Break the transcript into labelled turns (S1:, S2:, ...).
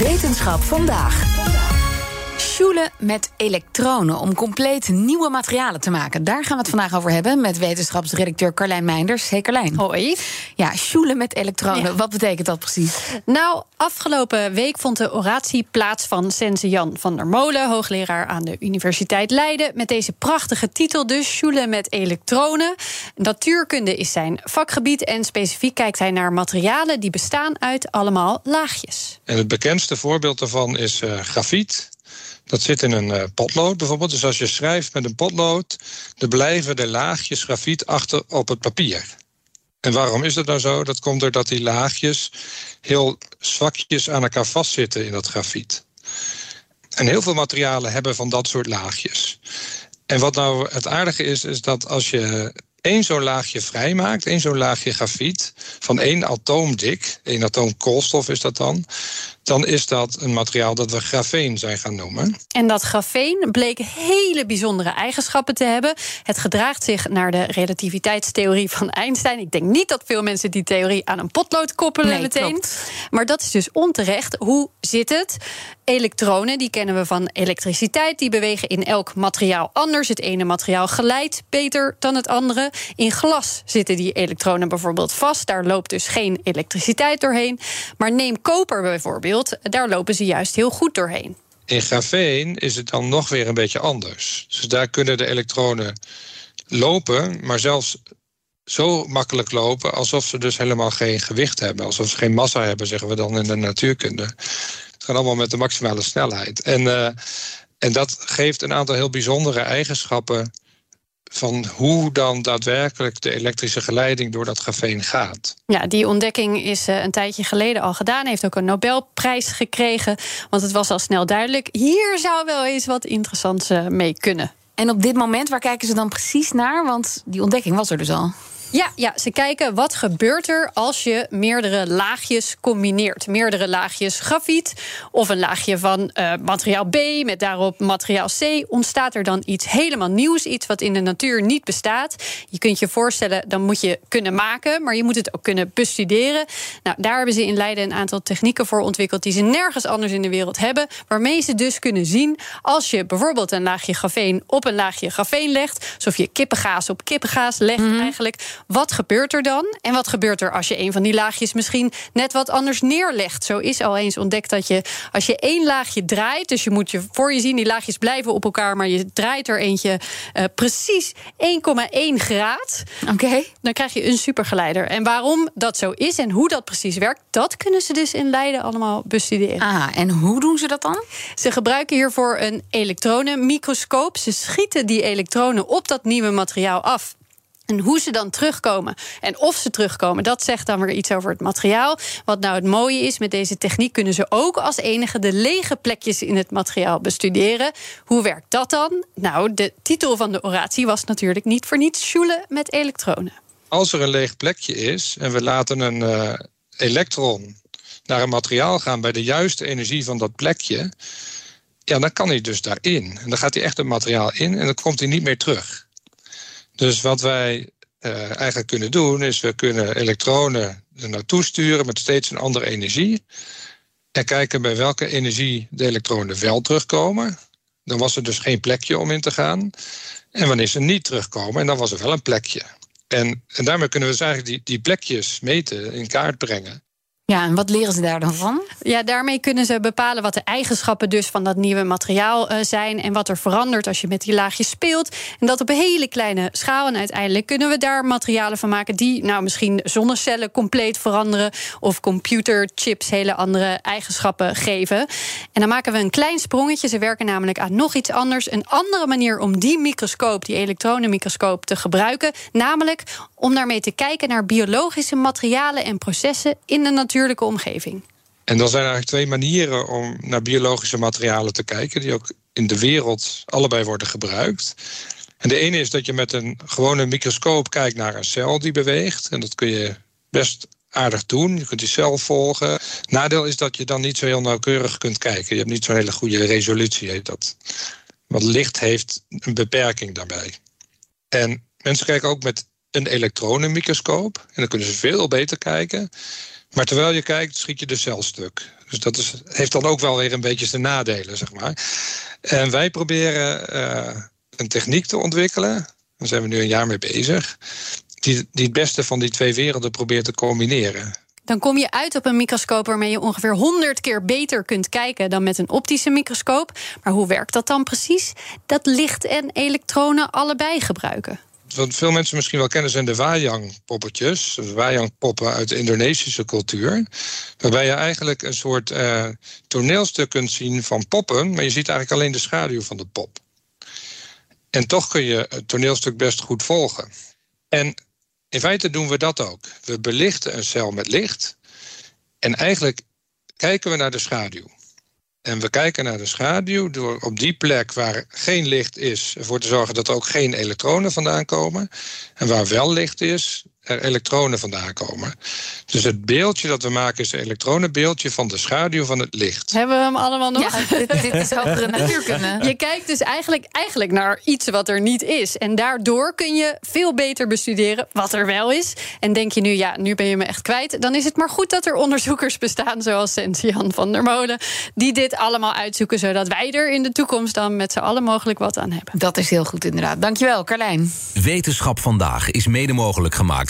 S1: Wetenschap vandaag. Sjoelen met elektronen om compleet nieuwe materialen te maken. Daar gaan we het vandaag over hebben met wetenschapsredacteur Carlijn Meinders. Hey Carlijn.
S2: Hoi.
S1: Ja, sjoelen met elektronen.
S2: Ja.
S1: Wat betekent dat precies?
S2: Nou, afgelopen week vond de oratie plaats van Sense Jan van der Molen, hoogleraar aan de Universiteit Leiden, met deze prachtige titel dus Sjoelen met elektronen. Natuurkunde is zijn vakgebied en specifiek kijkt hij naar materialen die bestaan uit allemaal laagjes.
S3: En het bekendste voorbeeld daarvan is eh, grafiet. Dat zit in een eh, potlood bijvoorbeeld. Dus als je schrijft met een potlood, dan blijven de laagjes grafiet achter op het papier. En waarom is dat nou zo? Dat komt doordat die laagjes heel zwakjes aan elkaar vastzitten in dat grafiet. En heel veel materialen hebben van dat soort laagjes. En wat nou het aardige is, is dat als je één zo'n laagje vrijmaakt, één zo'n laagje grafiet, van één atoom dik, één atoom koolstof is dat dan, dan is dat een materiaal dat we grafeen zijn gaan noemen.
S2: En dat grafeen bleek hele bijzondere eigenschappen te hebben. Het gedraagt zich naar de relativiteitstheorie van Einstein. Ik denk niet dat veel mensen die theorie aan een potlood koppelen
S1: Nee,
S2: meteen.
S1: klopt.
S2: Maar dat is dus onterecht. Hoe zit het? Elektronen, die kennen we van elektriciteit, die bewegen in elk materiaal anders. Het ene materiaal glijdt beter dan het andere. In glas zitten die elektronen bijvoorbeeld vast. Daar loopt dus geen elektriciteit doorheen. Maar neem koper bijvoorbeeld, daar lopen ze juist heel goed doorheen.
S3: In grafeen is het dan nog weer een beetje anders. Dus daar kunnen de elektronen lopen, maar zelfs zo makkelijk lopen alsof ze dus helemaal geen gewicht hebben. Alsof ze geen massa hebben, zeggen we dan in de natuurkunde. Het gaat allemaal met de maximale snelheid. En, eh, en dat geeft een aantal heel bijzondere eigenschappen van hoe dan daadwerkelijk de elektrische geleiding door dat grafeen gaat.
S2: Ja, die ontdekking is eh, een tijdje geleden al gedaan. Heeft ook een Nobelprijs gekregen. Want het was al snel duidelijk. Hier zou wel eens wat interessants eh, mee kunnen.
S1: En op dit moment, waar kijken ze dan precies naar? Want die ontdekking was er dus al.
S2: Ja, ja, ze kijken wat gebeurt er als je meerdere laagjes combineert. Meerdere laagjes grafiet of een laagje van eh, materiaal B met daarop materiaal C. Ontstaat er dan iets helemaal nieuws, iets wat in de natuur niet bestaat. Je kunt je voorstellen, dan moet je kunnen maken, maar je moet het ook kunnen bestuderen. Nou, daar hebben ze in Leiden een aantal technieken voor ontwikkeld die ze nergens anders in de wereld hebben. Waarmee ze dus kunnen zien als je bijvoorbeeld een laagje grafeen op een laagje grafeen legt, alsof je kippengaas op kippengaas legt eigenlijk. Wat gebeurt er dan? En wat gebeurt er als je een van die laagjes misschien net wat anders neerlegt? Zo is al eens ontdekt dat je als je één laagje draait, dus je moet je voor je zien, die laagjes blijven op elkaar, maar je draait er eentje eh, precies 1,1 graad.
S1: Oké.
S2: Dan krijg je een supergeleider. En waarom dat zo is en hoe dat precies werkt, dat kunnen ze dus in Leiden allemaal bestuderen.
S1: Ah, en hoe doen ze dat dan?
S2: Ze gebruiken hiervoor een elektronenmicroscoop. Ze schieten die elektronen op dat nieuwe materiaal af. En hoe ze dan terugkomen en of ze terugkomen, dat zegt dan weer iets over het materiaal. Wat nou het mooie is, met deze techniek kunnen ze ook als enige de lege plekjes in het materiaal bestuderen. Hoe werkt dat dan? Nou, de titel van de oratie was natuurlijk niet voor niets Sjoelen met elektronen.
S3: Als er een leeg plekje is en we laten een eh, elektron naar een materiaal gaan bij de juiste energie van dat plekje, ja, dan kan hij dus daarin. En dan gaat hij echt het materiaal in en dan komt hij niet meer terug. Dus wat wij eh, eigenlijk kunnen doen, is we kunnen elektronen er naartoe sturen met steeds een andere energie. En kijken bij welke energie de elektronen wel terugkomen. Dan was er dus geen plekje om in te gaan. En wanneer ze niet terugkomen, en dan was er wel een plekje. En, en daarmee kunnen we dus eigenlijk die, die plekjes meten, in kaart brengen.
S1: Ja, en wat leren ze daar dan van?
S2: Ja, daarmee kunnen ze bepalen wat de eigenschappen dus van dat nieuwe materiaal eh, zijn en wat er verandert als je met die laagjes speelt. En dat op een hele kleine schaal. En uiteindelijk kunnen we daar materialen van maken die nou misschien zonnecellen compleet veranderen of computerchips hele andere eigenschappen geven. En dan maken we een klein sprongetje. Ze werken namelijk aan nog iets anders, een andere manier om die microscoop, die elektronenmicroscoop, te gebruiken, namelijk om daarmee te kijken naar biologische materialen en processen in de natuurlijke omgeving.
S3: En dan zijn eigenlijk twee manieren om naar biologische materialen te kijken, die ook in de wereld allebei worden gebruikt. En de ene is dat je met een gewone microscoop kijkt naar een cel die beweegt. En dat kun je best aardig doen. Je kunt die cel volgen. Nadeel is dat je dan niet zo heel nauwkeurig kunt kijken. Je hebt niet zo'n hele goede resolutie, heet dat. Want licht heeft een beperking daarbij. En mensen kijken ook met een elektronenmicroscoop. En dan kunnen ze veel beter kijken. Maar terwijl je kijkt, schiet je de cel stuk. Dus dat is, heeft dan ook wel weer een beetje zijn nadelen, zeg maar. En wij proberen uh, een techniek te ontwikkelen. Daar zijn we nu een jaar mee bezig. Die, die het beste van die twee werelden probeert te combineren.
S2: Dan kom je uit op een microscoop waarmee je ongeveer 100 keer beter kunt kijken dan met een optische microscoop. Maar hoe werkt dat dan precies? Dat licht en elektronen allebei gebruiken
S3: wat veel mensen misschien wel kennen zijn de wayang-poppetjes. Wayang-poppen uit de Indonesische cultuur. Waarbij je eigenlijk een soort uh, toneelstuk kunt zien van poppen, maar je ziet eigenlijk alleen de schaduw van de pop. En toch kun je het toneelstuk best goed volgen. En in feite doen we dat ook. We belichten een cel met licht. En eigenlijk kijken we naar de schaduw. En we kijken naar de schaduw door op die plek waar geen licht is, ervoor te zorgen dat er ook geen elektronen vandaan komen. En waar wel licht is, er elektronen vandaan komen. Dus het beeldje dat we maken is een elektronenbeeldje van de schaduw van het licht.
S2: Hebben we hem allemaal nog?
S1: Ja, dit, dit is hogere natuurkunde.
S2: Je kijkt dus eigenlijk, eigenlijk naar iets wat er niet is. En daardoor kun je veel beter bestuderen wat er wel is. En denk je nu, ja, nu ben je me echt kwijt. Dan is het maar goed dat er onderzoekers bestaan, zoals Sentian van der Molen, die dit allemaal uitzoeken, zodat wij er in de toekomst dan met z'n allen mogelijk wat aan hebben.
S1: Dat is heel goed, inderdaad. Dankjewel, Carlijn.
S4: Wetenschap vandaag is mede mogelijk gemaakt